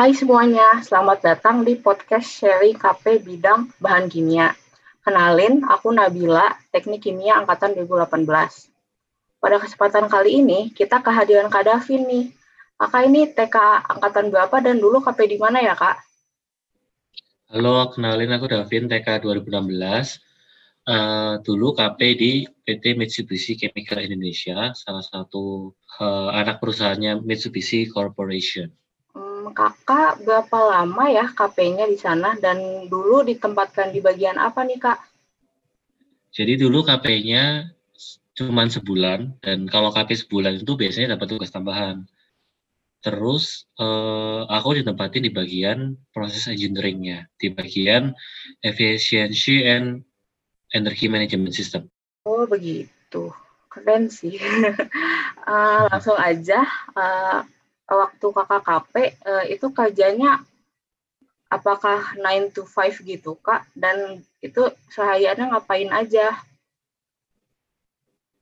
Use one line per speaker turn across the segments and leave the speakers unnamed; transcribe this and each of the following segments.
Hai semuanya, selamat datang di podcast Sherry KP bidang bahan kimia. Kenalin, aku Nabila, Teknik Kimia Angkatan 2018. Pada kesempatan kali ini, kita kehadiran Kak Davin nih. Kakak ini TK Angkatan berapa dan dulu KP di mana ya, Kak?
Halo, kenalin aku Davin, TK 2016. Uh, dulu KP di PT Mitsubishi Chemical Indonesia, salah satu uh, anak perusahaannya Mitsubishi Corporation.
Kakak berapa lama ya KP-nya di sana dan dulu ditempatkan di bagian apa nih kak?
Jadi dulu KP-nya cuma sebulan dan kalau KP sebulan itu biasanya dapat tugas tambahan. Terus uh, aku ditempatin di bagian proses engineering-nya, di bagian efficiency and Energy Management System.
Oh begitu, keren sih. uh, langsung aja, uh, waktu kakak KP uh, itu kerjanya apakah 9 to 5 gitu kak? Dan itu sehariannya ngapain aja?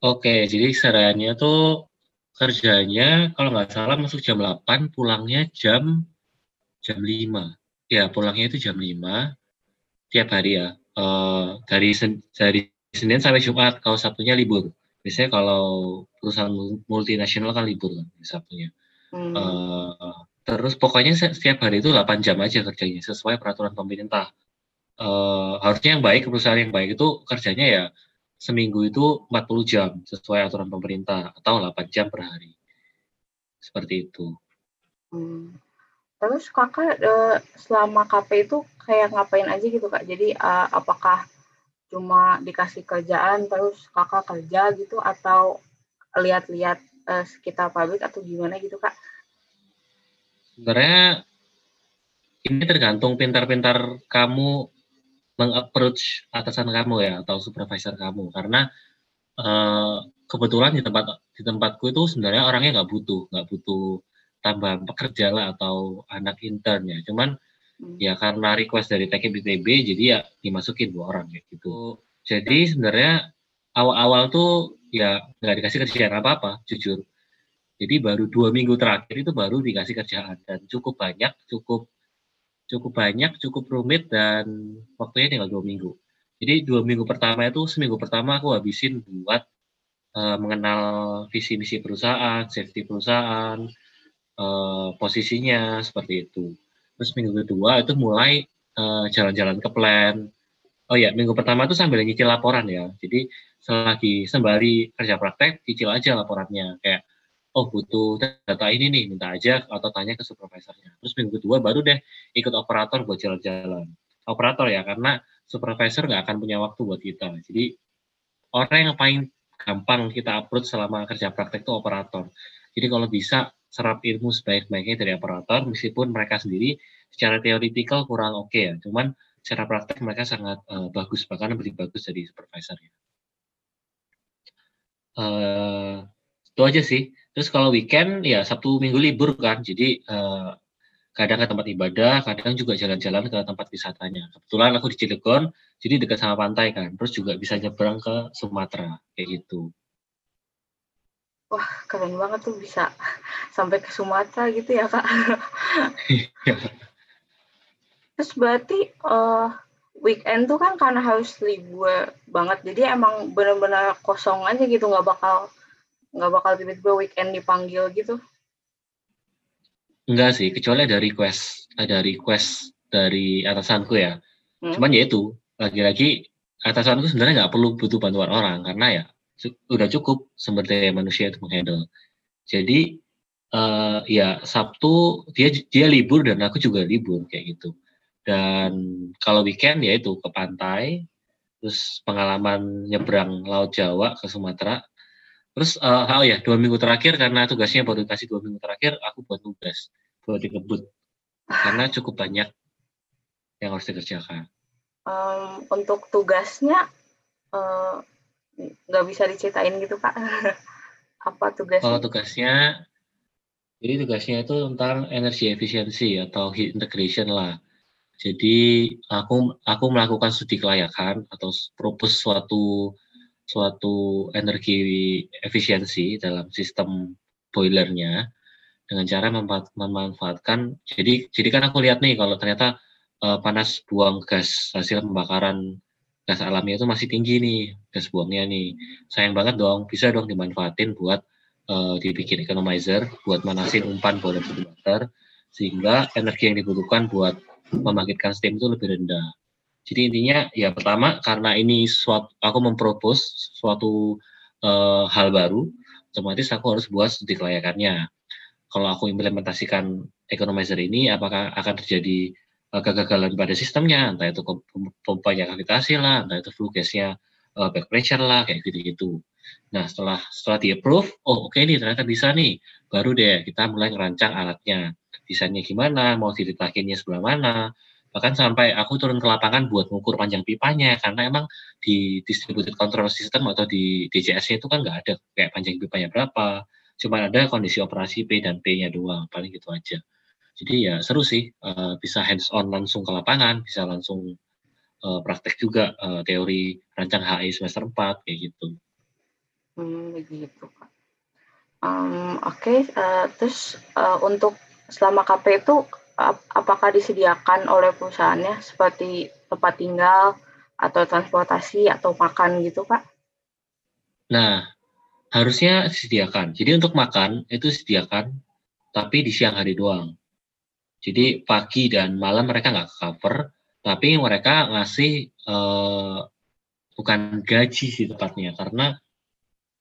Oke, jadi sehariannya tuh kerjanya kalau nggak salah masuk jam 8, pulangnya jam jam 5. Ya, pulangnya itu jam 5 tiap hari ya uh, dari sen dari Senin sampai Jumat, kalau Sabtunya libur. Biasanya kalau perusahaan multinasional kan libur kan Sabtunya. Hmm. Uh, terus pokoknya setiap hari itu 8 jam aja kerjanya sesuai peraturan pemerintah. Uh, harusnya yang baik perusahaan yang baik itu kerjanya ya seminggu itu 40 jam sesuai aturan pemerintah atau 8 jam per hari. Seperti itu.
Hmm. Terus Kakak, selama KP itu kayak ngapain aja gitu, Kak? Jadi, uh, apakah cuma dikasih kerjaan terus Kakak kerja gitu atau lihat-lihat, uh, sekitar pabrik atau gimana gitu, Kak?
Sebenarnya ini tergantung pintar-pintar kamu mengapproach atasan kamu ya atau supervisor kamu karena, uh, kebetulan di tempat di tempatku itu sebenarnya orangnya nggak butuh nggak butuh tambahan pekerja lah atau anak intern ya. Cuman hmm. ya karena request dari TK BTB jadi ya dimasukin dua orang kayak gitu. Jadi sebenarnya awal-awal tuh ya nggak dikasih kerjaan apa-apa, jujur. Jadi baru dua minggu terakhir itu baru dikasih kerjaan dan cukup banyak, cukup cukup banyak, cukup rumit dan waktunya tinggal dua minggu. Jadi dua minggu pertama itu seminggu pertama aku habisin buat uh, mengenal visi misi perusahaan, safety perusahaan, uh, posisinya seperti itu. Terus minggu kedua itu mulai eh, jalan-jalan ke plan. Oh ya, minggu pertama itu sambil nyicil laporan ya. Jadi selagi sembari kerja praktek, cicil aja laporannya. Kayak, oh butuh data ini nih, minta aja atau tanya ke supervisornya. Terus minggu kedua baru deh ikut operator buat jalan-jalan. Operator ya, karena supervisor nggak akan punya waktu buat kita. Jadi orang yang paling gampang kita upload selama kerja praktek itu operator. Jadi kalau bisa serap ilmu sebaik-baiknya dari operator meskipun mereka sendiri secara teoritikal kurang oke okay ya cuman secara praktek mereka sangat uh, bagus bahkan lebih bagus dari supervisor ya uh, itu aja sih. Terus kalau weekend ya sabtu minggu libur kan. Jadi uh, kadang ke tempat ibadah kadang juga jalan-jalan ke tempat wisatanya. Kebetulan aku di Cilegon jadi dekat sama pantai kan. Terus juga bisa nyebrang ke Sumatera kayak gitu.
Wah, keren banget tuh bisa sampai ke Sumatera gitu ya, Kak. Terus berarti uh, weekend tuh kan karena harus libur banget, jadi emang benar-benar kosong aja gitu, nggak bakal nggak bakal tiba-tiba weekend dipanggil gitu?
Enggak sih, kecuali ada request, ada request dari atasanku ya. Hmm. Cuman ya itu, lagi-lagi atasanku sebenarnya nggak perlu butuh bantuan orang karena ya udah cukup sumber daya manusia itu menghandle. Jadi uh, ya Sabtu dia dia libur dan aku juga libur kayak gitu. Dan kalau weekend ya itu ke pantai, terus pengalaman nyebrang Laut Jawa ke Sumatera. Terus uh, oh ya dua minggu terakhir karena tugasnya baru dikasih dua minggu terakhir, aku buat tugas buat dikebut karena cukup banyak yang harus dikerjakan.
Um, untuk tugasnya uh, nggak bisa diceritain gitu kak apa tugasnya?
Kalau tugasnya jadi tugasnya itu tentang energi efisiensi atau heat integration lah. Jadi aku aku melakukan studi kelayakan atau propose suatu suatu energi efisiensi dalam sistem boilernya dengan cara memanfaatkan jadi jadi kan aku lihat nih kalau ternyata uh, panas buang gas hasil pembakaran gas alamnya itu masih tinggi nih gas buangnya nih. Sayang banget dong bisa dong dimanfaatin buat uh, dibikin economizer buat manasin umpan boiler water sehingga energi yang dibutuhkan buat membangkitkan steam itu lebih rendah. Jadi intinya ya pertama karena ini suatu aku mempropos suatu uh, hal baru otomatis aku harus buat studi kelayakannya. Kalau aku implementasikan economizer ini apakah akan terjadi uh, kegagalan pada sistemnya? Entah itu pompanya gravitasi lah entah itu flue gasnya uh, back pressure lah kayak gitu-gitu. Nah setelah setelah di approve oh oke okay nih ternyata bisa nih. Baru deh kita mulai ngerancang alatnya desainnya gimana mau diletakinnya sebelah mana. Bahkan sampai aku turun ke lapangan buat mengukur panjang pipanya karena emang di distributed control system atau di DCS-nya itu kan nggak ada kayak panjang pipanya berapa. Cuma ada kondisi operasi P dan P-nya doang paling gitu aja. Jadi ya seru sih uh, bisa hands on langsung ke lapangan bisa langsung uh, praktek juga uh, teori rancang HI semester 4 kayak gitu.
Hmm begitu um, oke okay, uh, terus uh, untuk selama KP itu ap apakah disediakan oleh perusahaannya seperti tempat tinggal atau transportasi atau makan gitu Pak?
Nah, harusnya disediakan. Jadi untuk makan itu disediakan, tapi di siang hari doang. Jadi pagi dan malam mereka nggak cover, tapi mereka ngasih uh, bukan gaji sih tepatnya, karena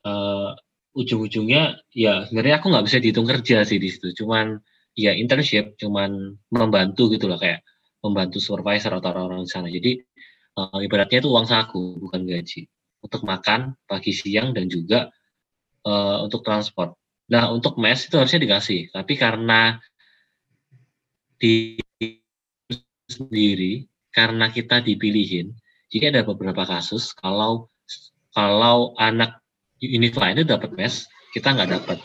uh, ujung-ujungnya ya sebenarnya aku nggak bisa dihitung kerja sih di situ, cuman ya internship, cuman membantu gitu loh kayak membantu supervisor atau orang-orang di sana. Jadi uh, ibaratnya itu uang saku bukan gaji untuk makan pagi siang dan juga uh, untuk transport. Nah, untuk mes itu harusnya dikasih, tapi karena di sendiri, karena kita dipilihin, jadi ada beberapa kasus kalau kalau anak unit lain itu dapat mes, kita nggak dapat.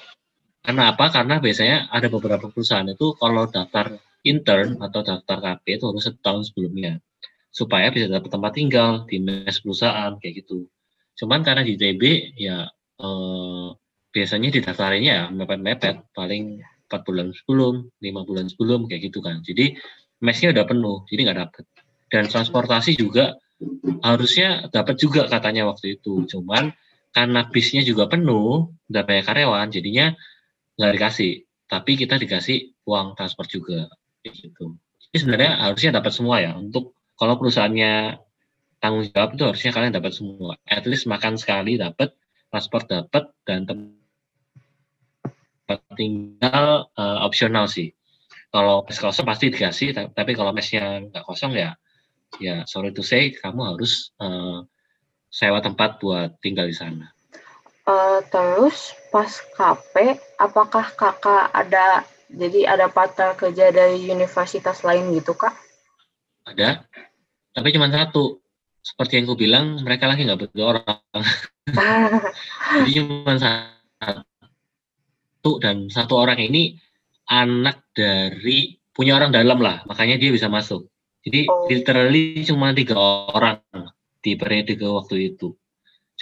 Karena apa? Karena biasanya ada beberapa perusahaan itu kalau daftar intern atau daftar KP itu harus setahun sebelumnya supaya bisa dapat tempat tinggal di mes perusahaan kayak gitu. Cuman karena di TB ya eh, biasanya didaftarinnya ya mepet-mepet paling empat bulan sebelum, lima bulan sebelum kayak gitu kan. Jadi mesnya udah penuh, jadi nggak dapet. Dan transportasi juga harusnya dapat juga katanya waktu itu. Cuman karena bisnya juga penuh, udah banyak karyawan, jadinya nggak dikasih. Tapi kita dikasih uang transport juga, gitu. Jadi sebenarnya harusnya dapat semua ya. Untuk kalau perusahaannya tanggung jawab itu harusnya kalian dapat semua. At least makan sekali dapat, transport dapat, dan tinggal uh, opsional sih. Kalau mes kosong pasti dikasih, tapi kalau mesnya nggak kosong ya, ya sorry to say, kamu harus uh, sewa tempat buat tinggal di sana.
Uh, terus pas KP, apakah kakak ada jadi ada partner kerja dari universitas lain gitu kak?
Ada, tapi cuma satu. Seperti yang ku bilang, mereka lagi nggak butuh orang. jadi cuma satu dan satu orang ini anak dari punya orang dalam lah, makanya dia bisa masuk. Jadi oh. literally cuma tiga orang di periode waktu itu.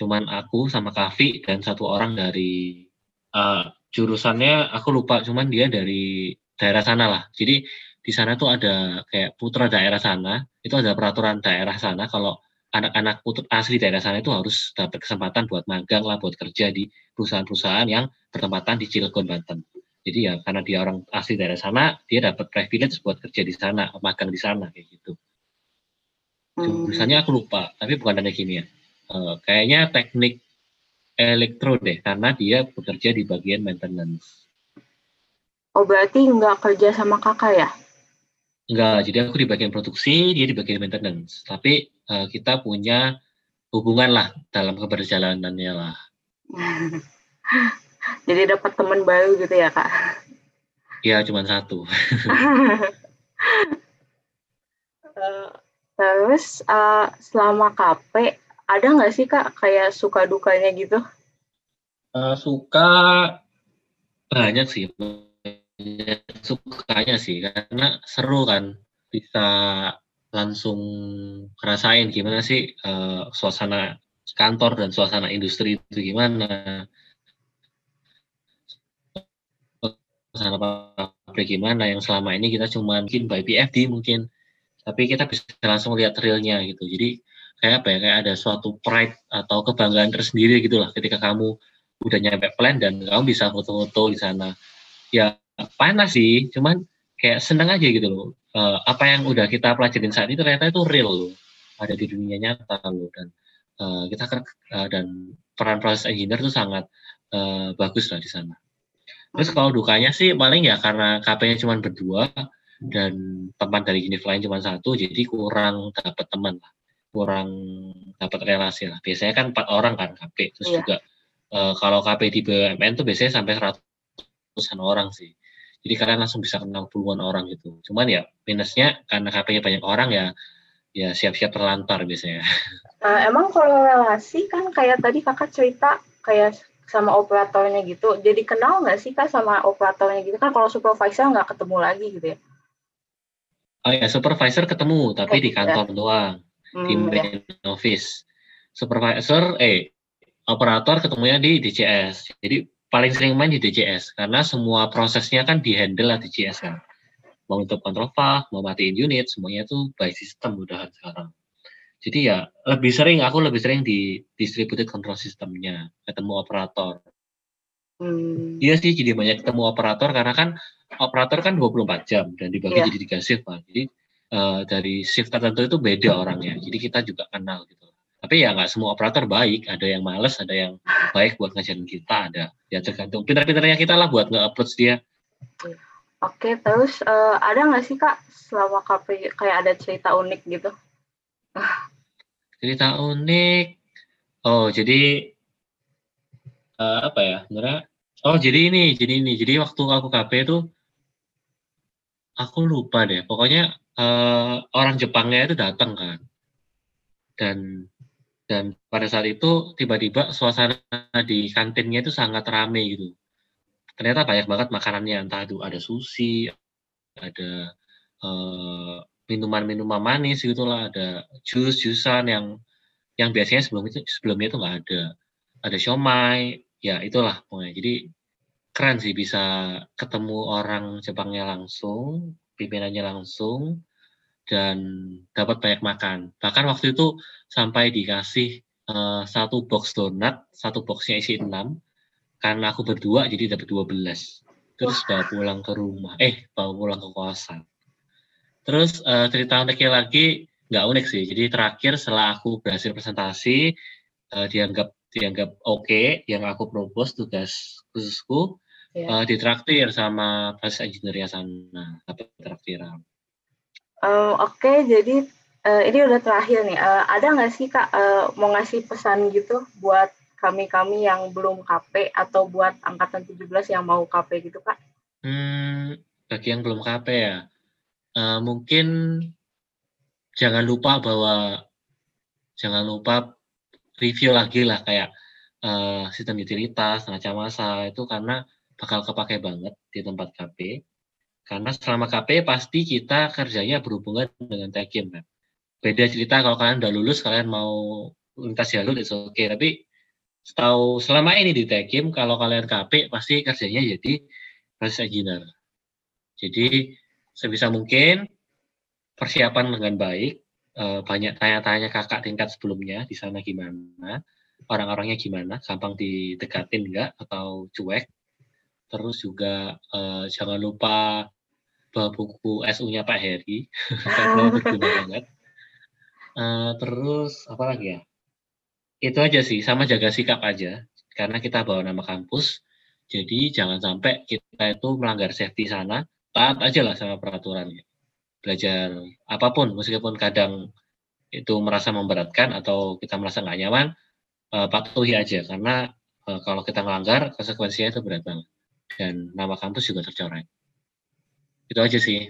Cuman aku sama Kavi dan satu orang dari uh, jurusannya aku lupa, cuman dia dari daerah sana lah. Jadi di sana tuh ada kayak putra daerah sana, itu ada peraturan daerah sana kalau anak-anak putra asli daerah sana itu harus dapat kesempatan buat magang lah, buat kerja di perusahaan-perusahaan yang bertempatan di Cilegon Banten. Jadi ya karena dia orang asli daerah sana, dia dapat privilege buat kerja di sana, magang di sana kayak gitu. Hmm. Jurusannya aku lupa, tapi bukan teknik kimia. Uh, kayaknya teknik elektro deh, karena dia bekerja di bagian maintenance.
Oh berarti nggak kerja sama kakak ya?
Enggak, jadi aku di bagian produksi, dia di bagian maintenance. Tapi uh, kita punya hubungan lah dalam keberjalanannya lah.
Jadi dapat teman baru gitu ya kak?
Iya cuma satu.
uh, terus uh, selama KP ada nggak sih kak kayak suka dukanya gitu?
Uh, suka banyak sih, sukanya sih karena seru kan bisa langsung ngerasain gimana sih uh, suasana kantor dan suasana industri itu gimana suasana pabrik gimana yang selama ini kita cuma mungkin by PFD mungkin tapi kita bisa langsung lihat realnya gitu jadi kayak apa ya kayak ada suatu pride atau kebanggaan tersendiri gitu lah ketika kamu udah nyampe plan dan kamu bisa foto-foto di sana. Ya panas sih cuman kayak seneng aja gitu loh. Uh, apa yang udah kita pelajarin saat ini ternyata itu real loh ada di dunia nyata loh. Dan uh, kita uh, dan peran proses engineer itu sangat uh, bagus lah di sana. Terus kalau dukanya sih paling ya karena KP-nya cuma berdua dan teman dari unit lain cuma satu jadi kurang dapat teman lah kurang dapat relasi lah. Biasanya kan empat orang kan KP terus yeah. juga uh, kalau KP di BUMN tuh biasanya sampai seratusan orang sih. Jadi kalian langsung bisa kenal puluhan orang gitu. Cuman ya minusnya karena KP-nya banyak orang ya ya siap-siap terlantar biasanya.
Uh, emang kalau relasi kan kayak tadi kakak cerita kayak sama operatornya gitu. Jadi kenal nggak sih kak sama operatornya gitu? Kan kalau supervisor nggak ketemu lagi gitu ya?
Oh ya, supervisor ketemu tapi di kantor doang, hmm, di main ya. office. Supervisor, eh, operator ketemunya di DCS. Jadi paling sering main di DCS karena semua prosesnya kan dihandle lah DCS kan. Mau untuk kontrol valve, mau matiin unit, semuanya tuh by system udah sekarang. Jadi ya lebih sering, aku lebih sering di distributed control systemnya, ketemu operator. Hmm. Iya sih, jadi banyak ketemu operator karena kan operator kan 24 jam dan dibagi yeah. jadi tiga shift Pak. Jadi uh, dari shift tertentu itu beda orangnya. Jadi kita juga kenal gitu. Tapi ya nggak semua operator baik. Ada yang males, ada yang baik buat ngajarin kita. Ada ya tergantung pintar-pintarnya kita lah buat nge-upload dia.
Oke, terus uh, ada nggak sih kak selama KP kayak ada cerita unik gitu?
cerita unik. Oh jadi uh, apa ya? Sebenarnya Oh jadi ini, jadi ini, jadi waktu aku KP itu aku lupa deh. Pokoknya uh, orang Jepangnya itu datang kan, dan dan pada saat itu tiba-tiba suasana di kantinnya itu sangat ramai gitu. Ternyata banyak banget makanannya, entah itu ada sushi, ada uh, minuman-minuman manis gitulah, ada jus-jusan yang yang biasanya sebelum itu sebelumnya itu nggak ada. Ada siomay, ya itulah pokoknya jadi keren sih bisa ketemu orang Jepangnya langsung pimpinannya langsung dan dapat banyak makan. Bahkan waktu itu sampai dikasih uh, satu box donat satu boxnya isi enam karena aku berdua jadi dapat 12 terus bawa pulang ke rumah. Eh bawa pulang ke kosan. Terus uh, cerita uniknya lagi nggak unik sih. Jadi terakhir setelah aku berhasil presentasi uh, dianggap dianggap oke okay, yang aku propose tugas khususku yeah. Iya. uh, ditraktir sama pas engineer sana dapat traktiran.
Uh, oke okay, jadi uh, ini udah terakhir nih uh, ada nggak sih kak uh, mau ngasih pesan gitu buat kami-kami yang belum KP atau buat angkatan 17 yang mau KP gitu kak?
Hmm, bagi yang belum KP ya, uh, mungkin jangan lupa bahwa jangan lupa review lagi lah kayak uh, sistem utilitas, neraca masa itu karena bakal kepake banget di tempat KP. Karena selama KP pasti kita kerjanya berhubungan dengan tekim kan. Beda cerita kalau kalian udah lulus, kalian mau lintas jalur itu oke. Okay. Tapi setahu selama ini di tekim, kalau kalian KP pasti kerjanya jadi proses engineer. Jadi sebisa mungkin persiapan dengan baik, uh, banyak tanya-tanya kakak tingkat sebelumnya di sana gimana, orang-orangnya gimana, gampang didekatin enggak atau cuek. Terus juga uh, jangan lupa bawa buku SU-nya Pak Heri, karena berguna banget. Uh, terus apa lagi ya? Itu aja sih, sama jaga sikap aja, karena kita bawa nama kampus. Jadi jangan sampai kita itu melanggar safety sana, taat aja lah sama peraturannya belajar apa pun meskipun kadang itu merasa memberatkan atau kita merasa nggak nyaman uh, patuhi aja. Karena uh, kalau kita melanggar konsekuensinya itu berat banget. Dan nama kampus juga tercoreng. Itu aja sih.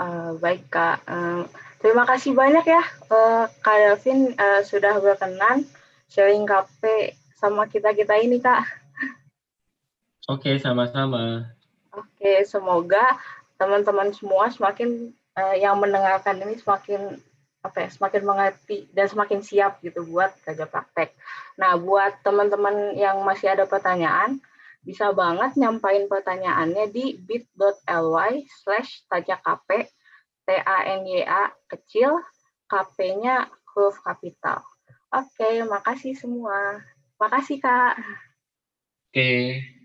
Uh, baik kak. Uh, terima kasih banyak ya uh, kak Delvin uh, sudah berkenan sharing KP sama kita kita ini kak.
Oke okay, sama-sama.
Oke okay, semoga teman-teman semua semakin uh, yang mendengarkan ini semakin apa ya, semakin mengerti dan semakin siap gitu buat kerja praktek. Nah, buat teman-teman yang masih ada pertanyaan, bisa banget nyampain pertanyaannya di bit.ly slash tajakp, T-A-N-Y-A kecil, KP-nya huruf kapital. Oke, okay, makasih semua. Makasih, Kak.
Oke. Okay.